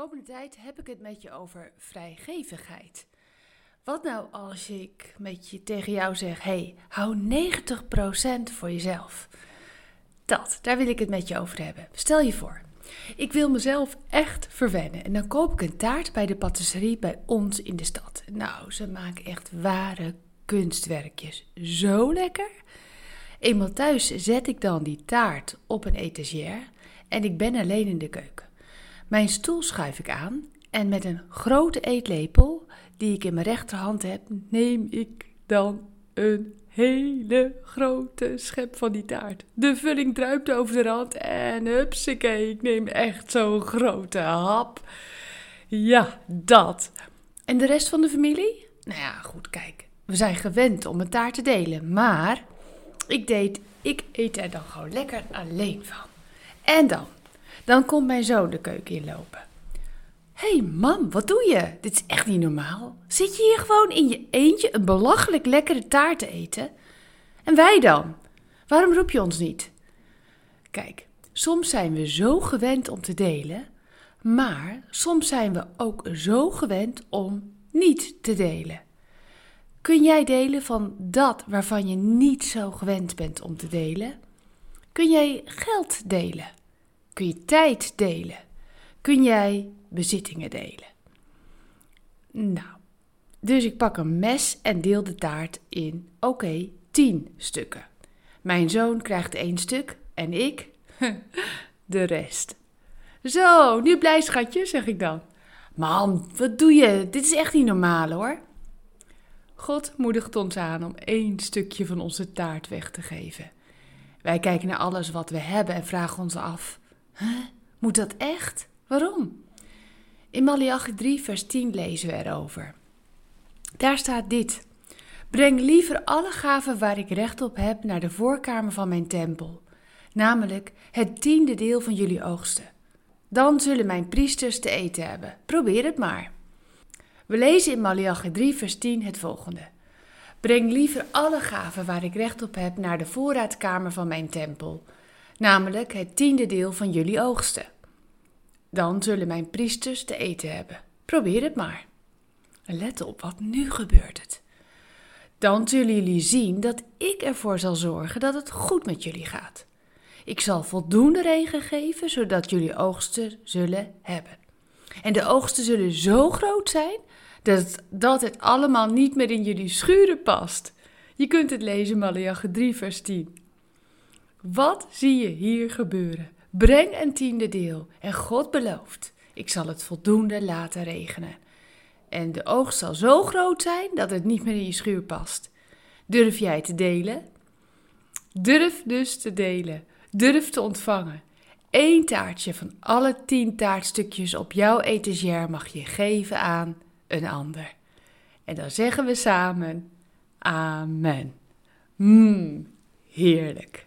komende tijd heb ik het met je over vrijgevigheid. Wat nou als ik met je tegen jou zeg: hey, hou 90% voor jezelf? Dat, daar wil ik het met je over hebben. Stel je voor, ik wil mezelf echt verwennen en dan koop ik een taart bij de patisserie bij ons in de stad. Nou, ze maken echt ware kunstwerkjes. Zo lekker. Eenmaal thuis zet ik dan die taart op een etagère en ik ben alleen in de keuken. Mijn stoel schuif ik aan en met een grote eetlepel die ik in mijn rechterhand heb, neem ik dan een hele grote schep van die taart. De vulling druipt over de rand en hupsakee, ik neem echt zo'n grote hap. Ja, dat. En de rest van de familie? Nou ja, goed, kijk. We zijn gewend om een taart te delen, maar ik deed, ik eet er dan gewoon lekker alleen van. En dan dan komt mijn zoon de keuken inlopen. Hé hey mam, wat doe je? Dit is echt niet normaal. Zit je hier gewoon in je eentje een belachelijk lekkere taart te eten? En wij dan? Waarom roep je ons niet? Kijk, soms zijn we zo gewend om te delen, maar soms zijn we ook zo gewend om niet te delen. Kun jij delen van dat waarvan je niet zo gewend bent om te delen? Kun jij geld delen? Kun je tijd delen? Kun jij bezittingen delen? Nou, dus ik pak een mes en deel de taart in, oké, tien stukken. Mijn zoon krijgt één stuk en ik de rest. Zo, nu blij schatje, zeg ik dan. Man, wat doe je? Dit is echt niet normaal hoor. God moedigt ons aan om één stukje van onze taart weg te geven. Wij kijken naar alles wat we hebben en vragen ons af: Huh? Moet dat echt? Waarom? In Malachi 3, vers 10 lezen we erover. Daar staat dit. Breng liever alle gaven waar ik recht op heb naar de voorkamer van mijn tempel, namelijk het tiende deel van jullie oogsten. Dan zullen mijn priesters te eten hebben. Probeer het maar. We lezen in Malachi 3, vers 10 het volgende. Breng liever alle gaven waar ik recht op heb naar de voorraadkamer van mijn tempel, namelijk het tiende deel van jullie oogsten. Dan zullen mijn priesters te eten hebben. Probeer het maar. let op, wat nu gebeurt het. Dan zullen jullie zien dat ik ervoor zal zorgen dat het goed met jullie gaat. Ik zal voldoende regen geven, zodat jullie oogsten zullen hebben. En de oogsten zullen zo groot zijn dat dat het allemaal niet meer in jullie schuren past. Je kunt het lezen, Malachi 3, vers 10. Wat zie je hier gebeuren? Breng een tiende deel en God belooft, ik zal het voldoende laten regenen. En de oogst zal zo groot zijn dat het niet meer in je schuur past. Durf jij te delen? Durf dus te delen. Durf te ontvangen. Eén taartje van alle tien taartstukjes op jouw etagère mag je geven aan een ander. En dan zeggen we samen: Amen. Mmm, heerlijk.